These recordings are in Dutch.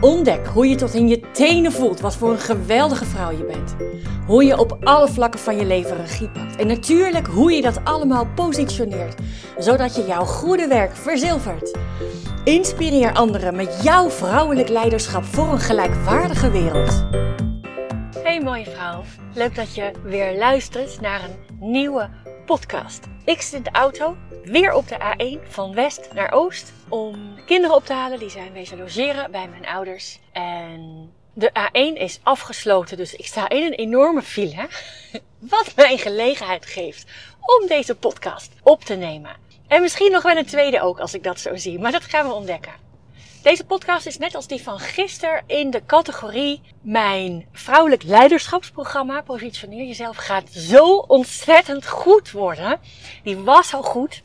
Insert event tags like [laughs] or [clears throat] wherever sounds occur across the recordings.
Ontdek hoe je tot in je tenen voelt wat voor een geweldige vrouw je bent. Hoe je op alle vlakken van je leven regie pakt. En natuurlijk hoe je dat allemaal positioneert, zodat je jouw goede werk verzilvert. Inspireer anderen met jouw vrouwelijk leiderschap voor een gelijkwaardige wereld. Hey mooie vrouw, leuk dat je weer luistert naar een nieuwe podcast. Ik zit in de auto, weer op de A1 van west naar oost, om kinderen op te halen. Die zijn wezen logeren bij mijn ouders. En de A1 is afgesloten, dus ik sta in een enorme file. [laughs] Wat mij gelegenheid geeft om deze podcast op te nemen. En misschien nog wel een tweede ook, als ik dat zo zie. Maar dat gaan we ontdekken. Deze podcast is net als die van gisteren in de categorie Mijn vrouwelijk leiderschapsprogramma. Positioneer jezelf gaat zo ontzettend goed worden. Die was al goed,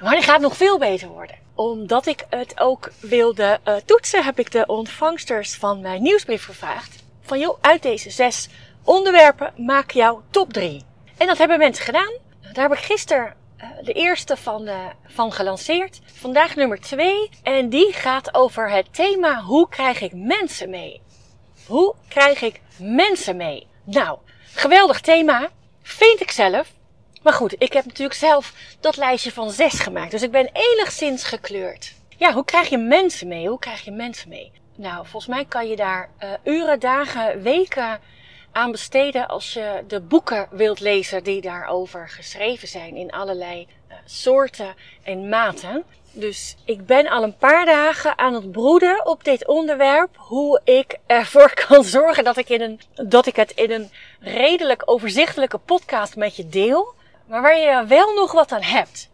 maar die gaat nog veel beter worden. Omdat ik het ook wilde uh, toetsen, heb ik de ontvangsters van mijn nieuwsbrief gevraagd. Van joh, uit deze zes onderwerpen maak jouw top drie. En dat hebben mensen gedaan. Daar heb ik gisteren de eerste van, uh, van gelanceerd. Vandaag nummer twee. En die gaat over het thema hoe krijg ik mensen mee? Hoe krijg ik mensen mee? Nou, geweldig thema. Vind ik zelf. Maar goed, ik heb natuurlijk zelf dat lijstje van zes gemaakt. Dus ik ben enigszins gekleurd. Ja, hoe krijg je mensen mee? Hoe krijg je mensen mee? Nou, volgens mij kan je daar uh, uren, dagen, weken aan besteden als je de boeken wilt lezen die daarover geschreven zijn in allerlei uh, soorten en maten. Dus ik ben al een paar dagen aan het broeden op dit onderwerp. Hoe ik ervoor [laughs] kan zorgen dat ik, in een, dat ik het in een redelijk overzichtelijke podcast met je deel maar waar je wel nog wat aan hebt.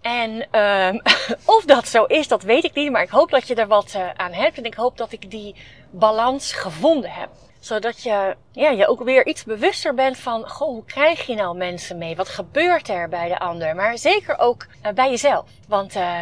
En uh, [laughs] of dat zo is, dat weet ik niet. Maar ik hoop dat je er wat uh, aan hebt. En ik hoop dat ik die balans gevonden heb. Zodat je ja, je ook weer iets bewuster bent van... Goh, hoe krijg je nou mensen mee? Wat gebeurt er bij de ander? Maar zeker ook uh, bij jezelf. Want uh,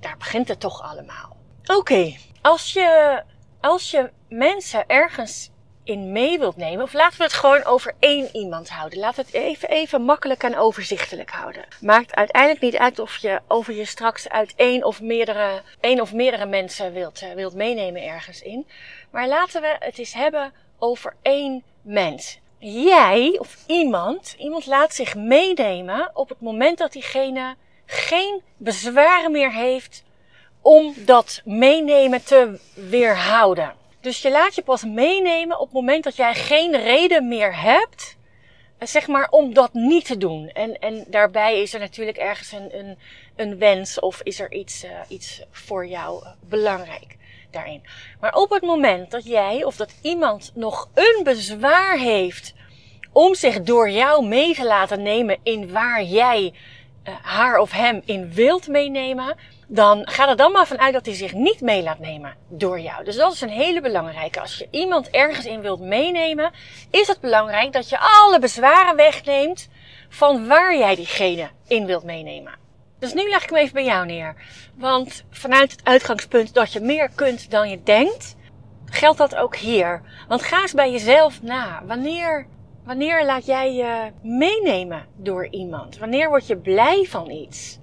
daar begint het toch allemaal. Oké, okay. als, je, als je mensen ergens in mee wilt nemen. Of laten we het gewoon over één iemand houden. Laat het even, even makkelijk en overzichtelijk houden. Maakt uiteindelijk niet uit of je over je straks uit één of meerdere, één of meerdere mensen wilt, uh, wilt meenemen ergens in. Maar laten we het eens hebben over één mens. Jij of iemand, iemand laat zich meenemen op het moment dat diegene geen bezwaren meer heeft om dat meenemen te weerhouden. Dus je laat je pas meenemen op het moment dat jij geen reden meer hebt, zeg maar, om dat niet te doen. En, en daarbij is er natuurlijk ergens een, een, een wens of is er iets, uh, iets voor jou belangrijk daarin. Maar op het moment dat jij of dat iemand nog een bezwaar heeft om zich door jou mee te laten nemen in waar jij haar of hem in wilt meenemen, dan ga er dan maar vanuit dat hij zich niet mee laat nemen door jou. Dus dat is een hele belangrijke. Als je iemand ergens in wilt meenemen, is het belangrijk dat je alle bezwaren wegneemt van waar jij diegene in wilt meenemen. Dus nu leg ik hem even bij jou neer. Want vanuit het uitgangspunt dat je meer kunt dan je denkt, geldt dat ook hier. Want ga eens bij jezelf na. Wanneer, wanneer laat jij je meenemen door iemand? Wanneer word je blij van iets?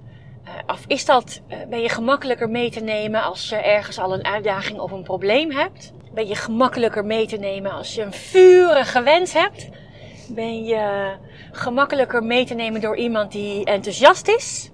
Of is dat, ben je gemakkelijker mee te nemen als je ergens al een uitdaging of een probleem hebt? Ben je gemakkelijker mee te nemen als je een vurige wens hebt? Ben je gemakkelijker mee te nemen door iemand die enthousiast is?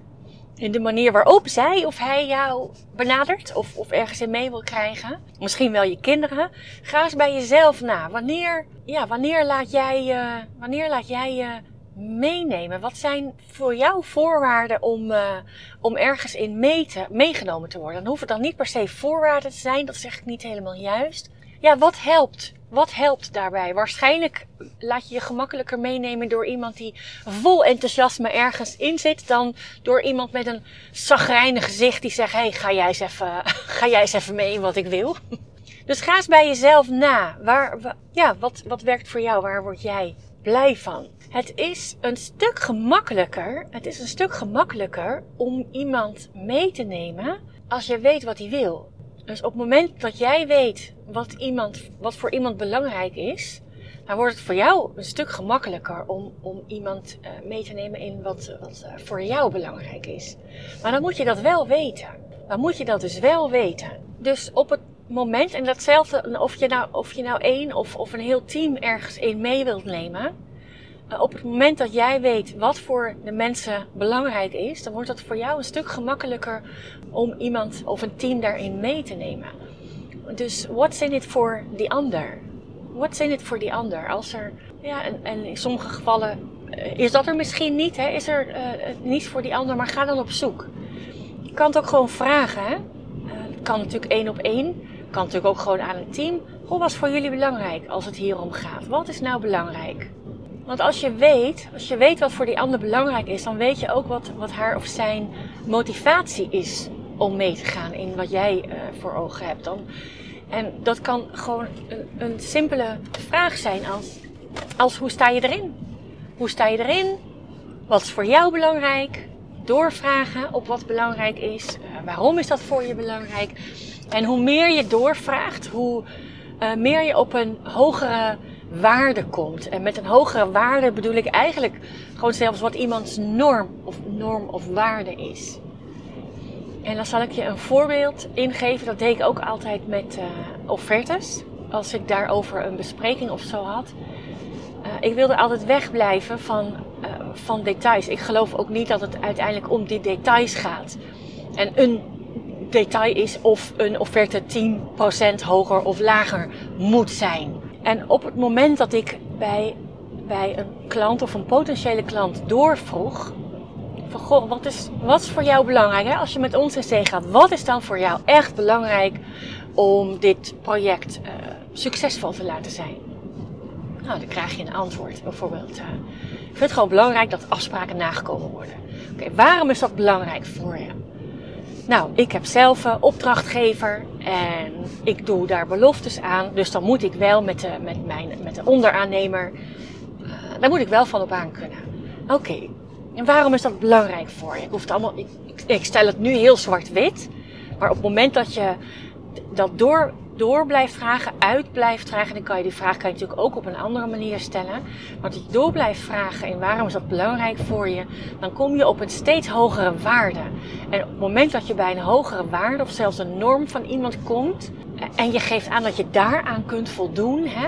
In de manier waarop zij of hij jou benadert of, of ergens in mee wil krijgen. Misschien wel je kinderen. Ga eens bij jezelf na. Wanneer, ja, wanneer laat jij je, wanneer laat jij je meenemen? Wat zijn voor jou voorwaarden om, uh, om ergens in mee te, meegenomen te worden? Dan hoeven het dan niet per se voorwaarden te zijn, dat zeg ik niet helemaal juist. Ja, wat helpt? Wat helpt daarbij? Waarschijnlijk laat je je gemakkelijker meenemen door iemand die vol enthousiasme ergens in zit, dan door iemand met een zagrijnig gezicht die zegt: hey, ga jij eens even, [laughs] ga jij eens even mee in wat ik wil? [laughs] Dus ga eens bij jezelf na. Waar, ja, wat, wat werkt voor jou? Waar word jij blij van. Het is een stuk gemakkelijker, het is een stuk gemakkelijker om iemand mee te nemen als je weet wat hij wil. Dus op het moment dat jij weet wat, iemand, wat voor iemand belangrijk is, dan wordt het voor jou een stuk gemakkelijker om, om iemand uh, mee te nemen in wat, wat uh, voor jou belangrijk is. Maar dan moet je dat wel weten. Dan moet je dat dus wel weten. Dus op het moment, en datzelfde, of je nou, of je nou één of, of een heel team ergens in mee wilt nemen. Uh, op het moment dat jij weet wat voor de mensen belangrijk is, dan wordt het voor jou een stuk gemakkelijker om iemand of een team daarin mee te nemen. Dus what's in it for the ander? What's in it for the ander? Als er, ja, en, en in sommige gevallen uh, is dat er misschien niet, hè? is er uh, niets voor die ander, maar ga dan op zoek. Je kan het ook gewoon vragen. Hè? het kan natuurlijk één op één kan natuurlijk ook gewoon aan het team. Hoe was voor jullie belangrijk als het hier om gaat? Wat is nou belangrijk? Want als je weet, als je weet wat voor die ander belangrijk is, dan weet je ook wat, wat haar of zijn motivatie is om mee te gaan in wat jij uh, voor ogen hebt. Dan, en dat kan gewoon een, simpele vraag zijn als, als hoe sta je erin? Hoe sta je erin? Wat is voor jou belangrijk? Doorvragen op wat belangrijk is. Uh, waarom is dat voor je belangrijk? En hoe meer je doorvraagt, hoe uh, meer je op een hogere waarde komt. En met een hogere waarde bedoel ik eigenlijk gewoon zelfs wat iemands norm of norm of waarde is. En dan zal ik je een voorbeeld ingeven. Dat deed ik ook altijd met uh, offertes. Als ik daarover een bespreking of zo had. Uh, ik wilde altijd wegblijven van, uh, van details. Ik geloof ook niet dat het uiteindelijk om die details gaat. En een detail is of een offerte 10% hoger of lager moet zijn. En op het moment dat ik bij, bij een klant of een potentiële klant doorvroeg, van goh, wat is, wat is voor jou belangrijk? Hè? Als je met ons in zee gaat, wat is dan voor jou echt belangrijk om dit project uh, succesvol te laten zijn? Nou, dan krijg je een antwoord. Bijvoorbeeld, uh, ik vind het gewoon belangrijk dat afspraken nagekomen worden. Oké, waarom is dat belangrijk voor je? Nou, ik heb zelf een opdrachtgever en ik doe daar beloftes aan. Dus dan moet ik wel met de, met mijn, met de onderaannemer, uh, daar moet ik wel van op aan kunnen. Oké, en waarom is dat belangrijk voor je? Ik, allemaal, ik stel het nu heel zwart-wit. Maar op het moment dat je dat door door blijft vragen, uit blijft vragen, dan kan je die vraag kan je natuurlijk ook op een andere manier stellen. Maar als je door blijft vragen en waarom is dat belangrijk voor je, dan kom je op een steeds hogere waarde. En op het moment dat je bij een hogere waarde of zelfs een norm van iemand komt en je geeft aan dat je daaraan kunt voldoen, hè,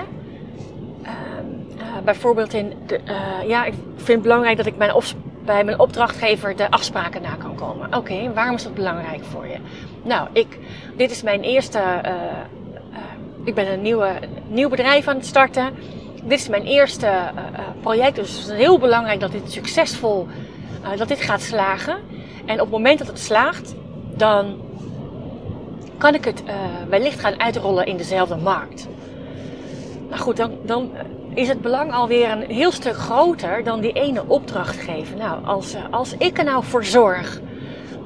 uh, bijvoorbeeld in, de, uh, ja, ik vind het belangrijk dat ik mijn bij mijn opdrachtgever de afspraken na kan komen. Oké, waarom is dat belangrijk voor je? Nou, ik, dit is mijn eerste uh, ik ben een nieuwe, nieuw bedrijf aan het starten. Dit is mijn eerste uh, project, dus het is heel belangrijk dat dit succesvol, dat dit gaat slagen. En op het moment dat het slaagt, dan kan ik het wellicht gaan uitrollen in dezelfde markt. Nou goed, dan, dan is het belang alweer een heel stuk groter dan die ene opdrachtgever. Nou, als, als ik er nou voor zorg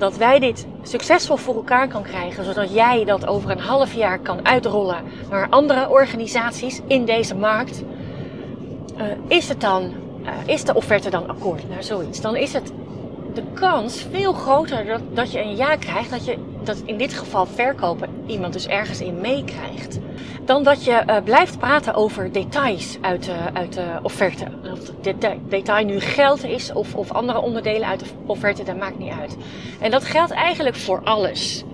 dat wij dit succesvol voor elkaar kan krijgen, zodat jij dat over een half jaar kan uitrollen naar andere organisaties in deze markt, uh, is het dan, uh, is de offerte dan akkoord naar zoiets? Dan is het de kans veel groter dat, dat je een ja krijgt, dat je dat in dit geval verkopen iemand dus ergens in meekrijgt. Dan dat je uh, blijft praten over details uit de, uit de offerte. Of de, detail nu geld is of, of andere onderdelen uit de offerte, dat maakt niet uit. En dat geldt eigenlijk voor alles.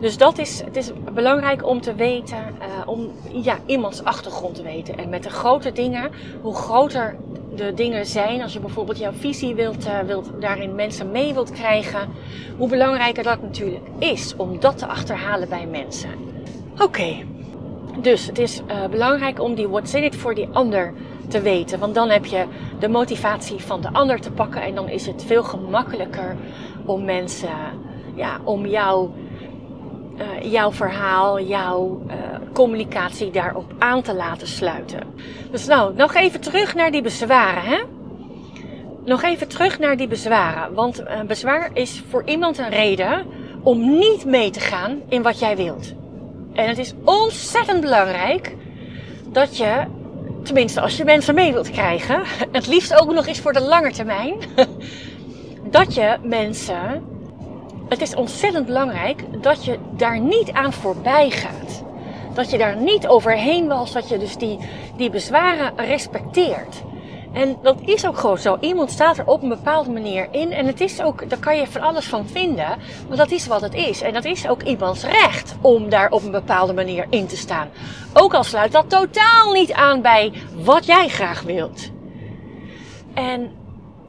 Dus dat is, het is belangrijk om te weten, uh, om ja, iemands achtergrond te weten. En met de grote dingen, hoe groter de dingen zijn, als je bijvoorbeeld jouw visie wilt, uh, wilt daarin mensen mee wilt krijgen, hoe belangrijker dat natuurlijk is om dat te achterhalen bij mensen. Oké, dus het is uh, belangrijk om die what's in it voor die ander te weten, want dan heb je de motivatie van de ander te pakken en dan is het veel gemakkelijker om mensen, ja, om jou uh, jouw verhaal, jouw uh, communicatie daarop aan te laten sluiten. Dus nou, nog even terug naar die bezwaren, hè? Nog even terug naar die bezwaren. Want uh, bezwaar is voor iemand een reden om niet mee te gaan in wat jij wilt. En het is ontzettend belangrijk dat je tenminste als je mensen mee wilt krijgen, [laughs] het liefst ook nog eens voor de lange termijn, [laughs] dat je mensen, het is ontzettend belangrijk dat je daar niet aan voorbij gaat. Dat je daar niet overheen was, dat je dus die, die bezwaren respecteert. En dat is ook gewoon zo. Iemand staat er op een bepaalde manier in. En het is ook, daar kan je van alles van vinden. Maar dat is wat het is. En dat is ook iemands recht om daar op een bepaalde manier in te staan. Ook al sluit dat totaal niet aan bij wat jij graag wilt. En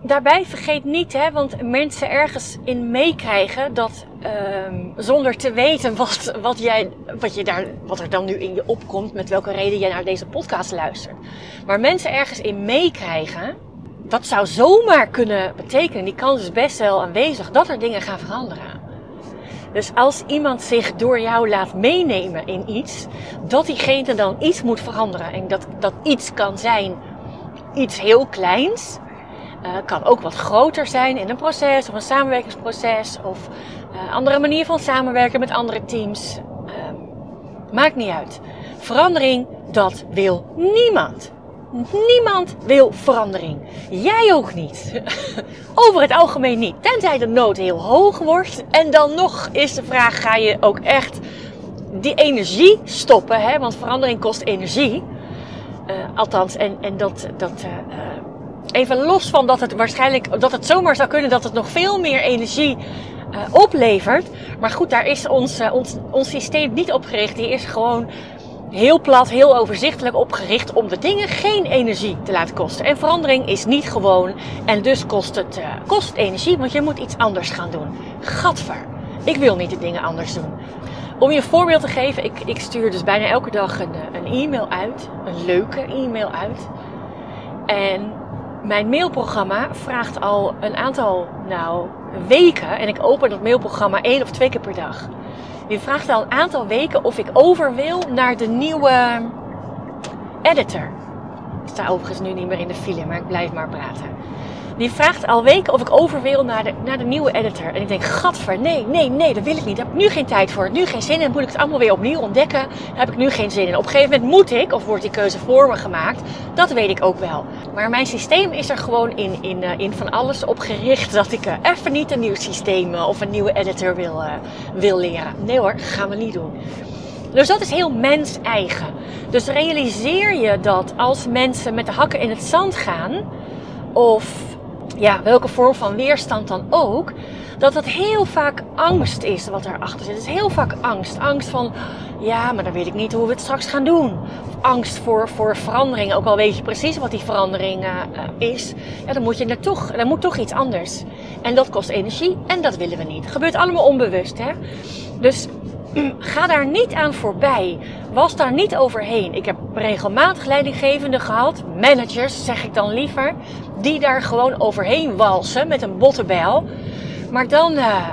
daarbij vergeet niet, hè, want mensen ergens in meekrijgen dat um, zonder te weten wat, wat, jij, wat, je daar, wat er dan nu in je opkomt, met welke reden jij naar deze podcast luistert. Maar mensen ergens in meekrijgen, dat zou zomaar kunnen betekenen, die kans is best wel aanwezig, dat er dingen gaan veranderen. Dus als iemand zich door jou laat meenemen in iets, dat diegene dan iets moet veranderen. En dat, dat iets kan zijn iets heel kleins, uh, kan ook wat groter zijn in een proces of een samenwerkingsproces of uh, andere manier van samenwerken met andere teams. Uh, maakt niet uit. Verandering, dat wil niemand. Niemand wil verandering. Jij ook niet. [laughs] Over het algemeen niet. Tenzij de nood heel hoog wordt. En dan nog is de vraag: ga je ook echt die energie stoppen? Hè? Want verandering kost energie. Uh, althans, en, en dat, dat even los van dat het waarschijnlijk, dat het zomaar zou kunnen dat het nog veel meer energie uh, oplevert. Maar goed, daar is ons, uh, ons, ons systeem niet op gericht. Die is gewoon heel plat, heel overzichtelijk opgericht om de dingen geen energie te laten kosten. En verandering is niet gewoon en dus kost het, uh, kost energie, want je moet iets anders gaan doen. Gadver, ik wil niet de dingen anders doen. Om je een voorbeeld te geven, ik, ik stuur dus bijna elke dag een, een e-mail uit, een leuke e-mail uit. En mijn mailprogramma vraagt al een aantal nou, weken, en ik open dat mailprogramma één of twee keer per dag. Die vraagt al een aantal weken of ik over wil naar de nieuwe editor. Ik sta overigens nu niet meer in de file, maar ik blijf maar praten. Die vraagt al weken of ik over wil naar de, naar de nieuwe editor. En ik denk, gadver, nee, nee, nee, dat wil ik niet. Daar heb ik nu geen tijd voor. Nu geen zin in. Moet ik het allemaal weer opnieuw ontdekken? Heb ik nu geen zin in. Op een gegeven moment moet ik, of wordt die keuze voor me gemaakt. Dat weet ik ook wel. Maar mijn systeem is er gewoon in, in, uh, in van alles op gericht dat ik uh, even niet een nieuw systeem uh, of een nieuwe editor wil, wil leren. Nee hoor, gaan we niet doen. Dus dat is heel mens-eigen. Dus realiseer je dat als mensen met de hakken in het zand gaan, of ja, welke vorm van weerstand dan ook, dat het heel vaak angst is wat erachter zit. Het is heel vaak angst. Angst van, ja, maar dan weet ik niet hoe we het straks gaan doen. Angst voor, voor verandering, ook al weet je precies wat die verandering uh, is. Ja, dan moet je er toch, dan moet toch iets anders. En dat kost energie en dat willen we niet. Gebeurt allemaal onbewust, hè. Dus [clears throat] ga daar niet aan voorbij. Was daar niet overheen. Ik heb regelmatig leidinggevenden gehad, managers zeg ik dan liever, die daar gewoon overheen walsen met een bottenbel. Maar dan, uh,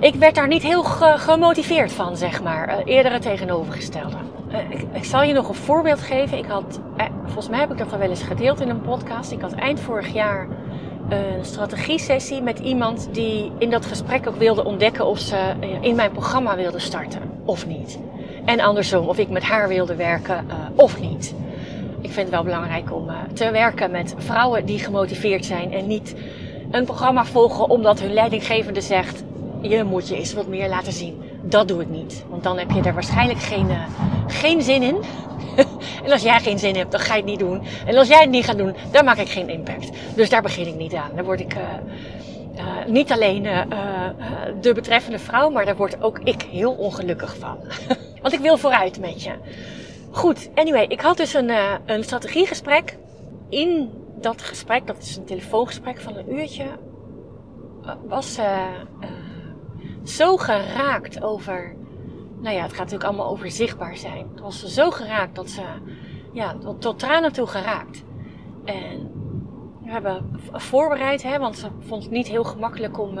ik werd daar niet heel gemotiveerd van, zeg maar. Uh, eerder tegenovergestelde. Uh, ik, ik, zal je nog een voorbeeld geven. Ik had, volgens mij heb ik dat al wel eens gedeeld in een podcast. Ik had eind vorig jaar een strategie-sessie met iemand die in dat gesprek ook wilde ontdekken of ze in mijn programma wilde starten of niet. En andersom, of ik met haar wilde werken of niet. Ik vind het wel belangrijk om uh, te werken met vrouwen die gemotiveerd zijn en niet een programma volgen omdat hun leidinggevende zegt: je moet je eens wat meer laten zien. Dat doe ik niet, want dan heb je er waarschijnlijk geen, uh, geen zin in. [laughs] en als jij geen zin hebt, dan ga je het niet doen. En als jij het niet gaat doen, dan maak ik geen impact. Dus daar begin ik niet aan. Dan word ik uh, niet alleen de betreffende vrouw, maar daar word ook ik heel ongelukkig van. [laughs] Want ik wil vooruit met je. Goed, anyway, ik had dus een, een strategiegesprek. In dat gesprek, dat is een telefoongesprek van een uurtje, was ze zo geraakt over nou ja, het gaat natuurlijk allemaal over zichtbaar zijn. Was zo geraakt dat ze, ja, tot, tranen toe geraakt. En we hebben voorbereid, hè, want ze vond het niet heel gemakkelijk om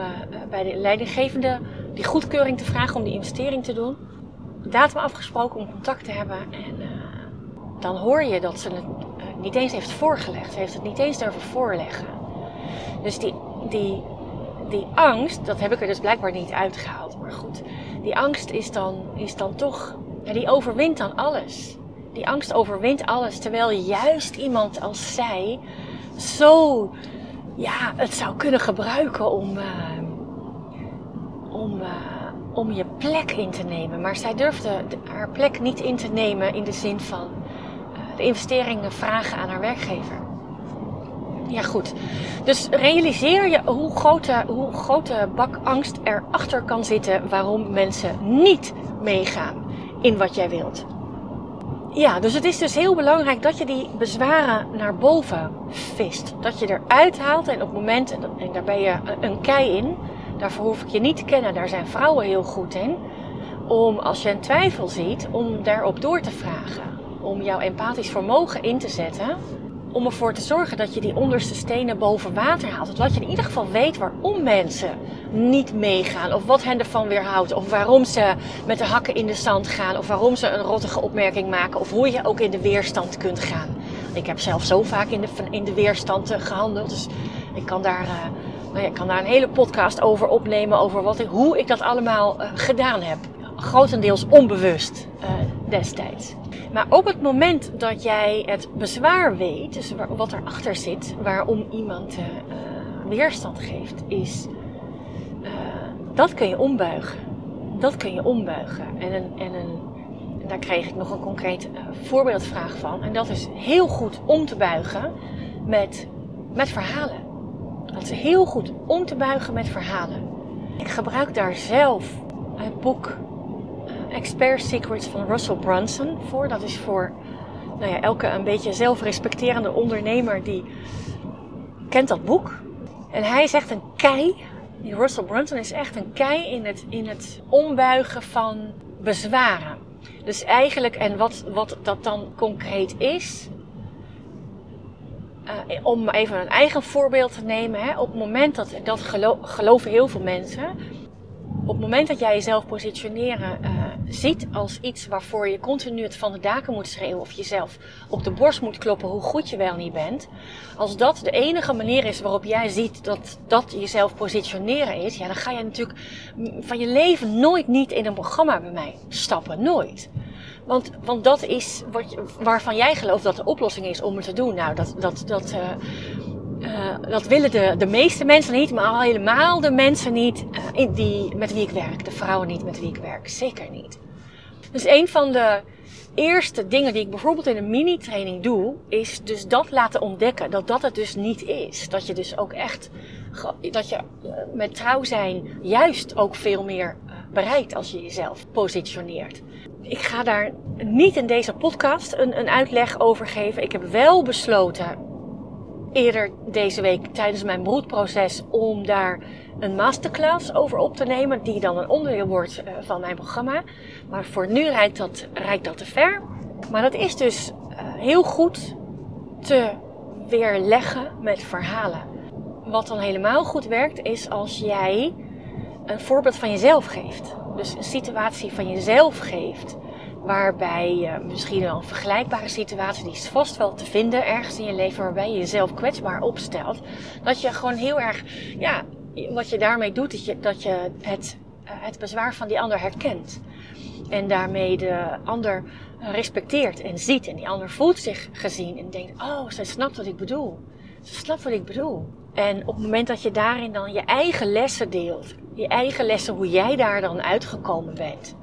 bij de leidinggevende die goedkeuring te vragen om die investering te doen. Datum afgesproken om contact te hebben. En dan hoor je dat ze het niet eens heeft voorgelegd. Ze heeft het niet eens durven voorleggen. Dus die, die, die angst, dat heb ik er dus blijkbaar niet uitgehaald. Maar goed, die angst is dan, is dan toch, die overwint dan alles. die angst overwint alles. Terwijl juist iemand als zij zo ja, het zou kunnen gebruiken om, uh, om, uh, om je plek in te nemen. Maar zij durfde haar plek niet in te nemen in de zin van de investeringen vragen aan haar werkgever. Ja, goed. Dus realiseer je hoe grote, hoe grote bak angst erachter kan zitten waarom mensen niet meegaan in wat jij wilt. Ja, dus het is dus heel belangrijk dat je die bezwaren naar boven vist. Dat je eruit haalt en op het moment, en daar ben je een kei in, daarvoor hoef ik je niet te kennen, daar zijn vrouwen heel goed in. Om als je een twijfel ziet, om daarop door te vragen. Om jouw empathisch vermogen in te zetten om ervoor te zorgen dat je die onderste stenen boven water haalt. Dat je in ieder geval weet waarom mensen niet meegaan. Of wat hen ervan weerhoudt. Of waarom ze met de hakken in de zand gaan. Of waarom ze een rottige opmerking maken. Of hoe je ook in de weerstand kunt gaan. Ik heb zelf zo vaak in de, in de weerstand eh, gehandeld. Dus ik kan daar, uh, nou ja, kan daar een hele podcast over opnemen. Over wat hoe ik dat allemaal uh, gedaan heb. Grotendeels onbewust destijds. Maar op het moment dat jij het bezwaar weet, dus wat erachter zit, waarom iemand uh, weerstand geeft, is uh, dat kun je ombuigen. Dat kun je ombuigen. En, een, en, een, en daar kreeg ik nog een concreet voorbeeldvraag van. En dat is heel goed om te buigen met, met verhalen. Dat is heel goed om te buigen met verhalen. Ik gebruik daar zelf het boek Expert Secrets van Russell Brunson voor. Dat is voor nou ja, elke een beetje zelfrespecterende ondernemer die kent dat boek. En hij zegt een kei. Die Russell Brunson is echt een kei in het, in het ombuigen van bezwaren. Dus eigenlijk, en wat, wat dat dan concreet is, uh, om even een eigen voorbeeld te nemen. Hè, op het moment dat, dat gelo geloven heel veel mensen, op het moment dat jij jezelf positioneren uh, ziet als iets waarvoor je continu het van de daken moet schreeuwen of jezelf op de borst moet kloppen hoe goed je wel niet bent, als dat de enige manier is waarop jij ziet dat dat jezelf positioneren is, ja, dan ga je natuurlijk van je leven nooit niet in een programma bij mij stappen, nooit. Want, want dat is wat waarvan jij gelooft dat de oplossing is om het te doen. Nou, dat, dat, dat, uh, uh, dat willen de, de meeste mensen niet, maar al helemaal de mensen niet uh, die, met wie ik werk. De vrouwen niet met wie ik werk. Zeker niet. Dus een van de eerste dingen die ik bijvoorbeeld in een mini-training doe, is dus dat laten ontdekken. Dat dat het dus niet is. Dat je dus ook echt, dat je uh, met trouw zijn juist ook veel meer bereikt als je jezelf positioneert. Ik ga daar niet in deze podcast een, een uitleg over geven. Ik heb wel besloten eerder deze week tijdens mijn broedproces om daar een masterclass over op te nemen, die dan een onderdeel wordt uh, van mijn programma. Maar voor nu rijdt dat, dat te ver. Maar dat is dus uh, heel goed te weerleggen met verhalen. Wat dan helemaal goed werkt, is als jij een voorbeeld van jezelf geeft. Dus een situatie van jezelf geeft waarbij je misschien wel een vergelijkbare situatie, die is vast wel te vinden ergens in je leven, waarbij je jezelf kwetsbaar opstelt. Dat je gewoon heel erg, ja, wat je daarmee doet, is je, dat je het, eh, het bezwaar van die ander herkent. En daarmee de ander respecteert en ziet. En die ander voelt zich gezien en denkt, oh, zij snapt wat ik bedoel. Ze snapt wat ik bedoel. En op het moment dat je daarin dan je eigen lessen deelt, je eigen lessen, hoe jij daar dan uitgekomen bent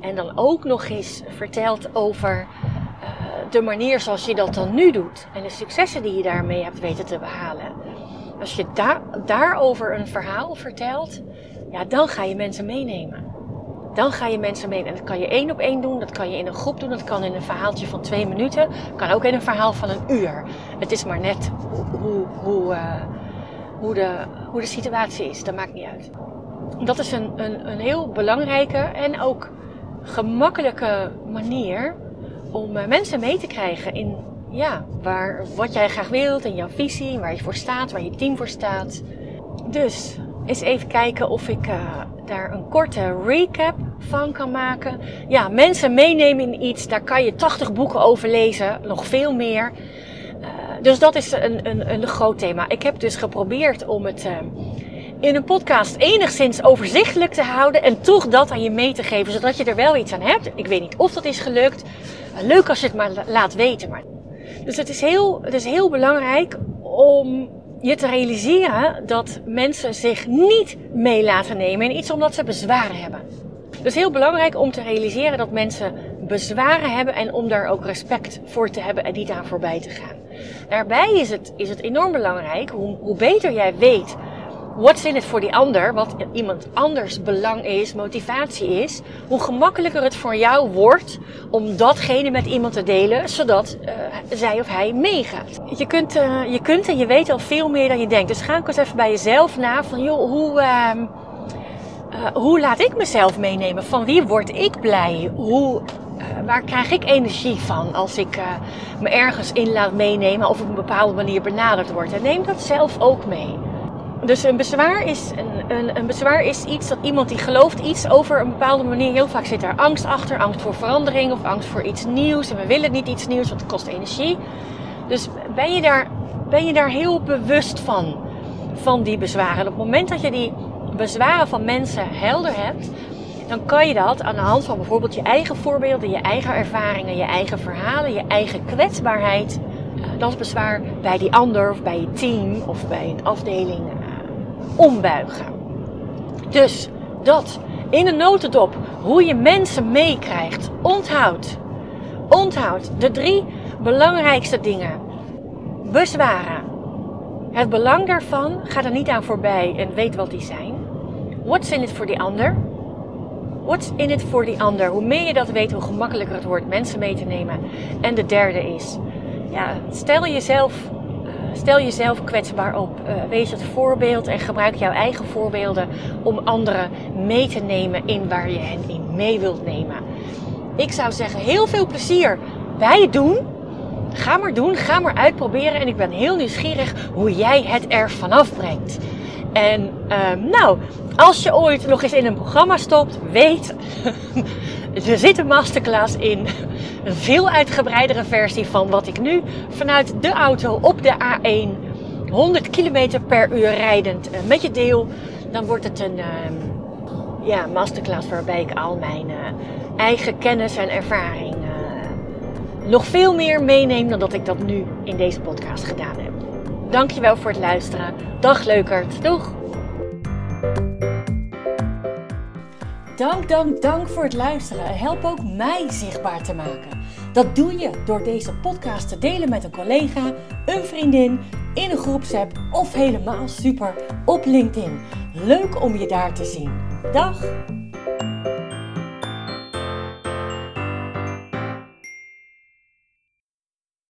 en dan ook nog eens vertelt over uh, de manier zoals je dat dan nu doet. En de successen die je daarmee hebt weten te behalen. Als je daar daarover een verhaal vertelt, ja, dan ga je mensen meenemen. Dan ga je mensen meenemen. En dat kan je één op één doen, dat kan je in een groep doen, dat kan in een verhaaltje van twee minuten, kan ook in een verhaal van een uur. Het is maar net hoe, hoe, hoe, hoe, de, hoe de situatie is, dat maakt niet uit. Dat is een, een, een heel belangrijke en ook gemakkelijke manier om uh, mensen mee te krijgen in ja, waar, wat jij graag wilt, in jouw visie, waar je voor staat, waar je team voor staat. Dus eens even kijken of ik uh, daar een korte recap van kan maken. Ja, mensen meenemen in iets, daar kan je 80 boeken over lezen, nog veel meer. Uh, dus dat is een, een, een groot thema. Ik heb dus geprobeerd om het in een podcast enigszins overzichtelijk te houden en toch dat aan je mee te geven, zodat je er wel iets aan hebt. Ik weet niet of dat is gelukt. Leuk als je het maar laat weten. Maar. Dus het is, heel, het is heel belangrijk om je te realiseren dat mensen zich niet mee laten nemen in iets omdat ze bezwaren hebben. Dus heel belangrijk om te realiseren dat mensen bezwaren hebben en om daar ook respect voor te hebben en niet aan voorbij te gaan. Daarbij is het, is het enorm belangrijk, hoe beter jij weet what's in it voor die ander, wat iemand anders belang is, motivatie is, hoe gemakkelijker het voor jou wordt om datgene met iemand te delen, zodat uh, zij of hij meegaat. Je kunt, uh, je kunt en je weet al veel meer dan je denkt. Dus ga ook eens even bij jezelf na van, joh, hoe, uh, hoe laat ik mezelf meenemen? Van wie word ik blij? Hoe, waar krijg ik energie van als ik me ergens in laat meenemen of op een bepaalde manier benaderd word? En neem dat zelf ook mee. Dus een bezwaar, is, een, een, een, bezwaar is iets dat iemand die gelooft iets over een bepaalde manier. Heel vaak zit daar angst achter, angst voor verandering of angst voor iets nieuws. En we willen niet iets nieuws, want het kost energie. Dus ben je daar, ben je daar heel bewust van, van die bezwaren. En op het moment dat je die bezwaren van mensen helder hebt, dan kan je dat aan de hand van bijvoorbeeld je eigen voorbeelden, je eigen ervaringen, je eigen verhalen, je eigen kwetsbaarheid. Eh, dat bezwaar bij die ander of bij je team of bij een afdeling ombuigen. Dus dat in een notendop hoe je mensen meekrijgt. Onthoud. Onthoud de drie belangrijkste dingen. Bezwaren. Het belang daarvan, ga er niet aan voorbij en weet wat die zijn. What's in it voor die ander? What's in it voor die ander? Hoe meer je dat weet, hoe gemakkelijker het wordt mensen mee te nemen. En de derde is, ja, stel jezelf Stel jezelf kwetsbaar op. Uh, wees het voorbeeld en gebruik jouw eigen voorbeelden om anderen mee te nemen in waar je hen in mee wilt nemen. Ik zou zeggen, heel veel plezier bij het doen. Ga maar doen, ga maar uitproberen. En ik ben heel nieuwsgierig hoe jij het er vanaf brengt. En uh, nou, als je ooit nog eens in een programma stopt, weet, [laughs] er zit een masterclass in. Een veel uitgebreidere versie van wat ik nu vanuit de auto op de A1 100 km per uur rijdend uh, met je deel. Dan wordt het een uh, ja, masterclass waarbij ik al mijn uh, eigen kennis en ervaring uh, nog veel meer meeneem dan dat ik dat nu in deze podcast gedaan heb. Dankjewel voor het luisteren. Dag leukert. Doeg! Dank, dank, dank voor het luisteren. Help ook mij zichtbaar te maken. Dat doe je door deze podcast te delen met een collega, een vriendin, in een groepsapp of helemaal super op LinkedIn. Leuk om je daar te zien. Dag!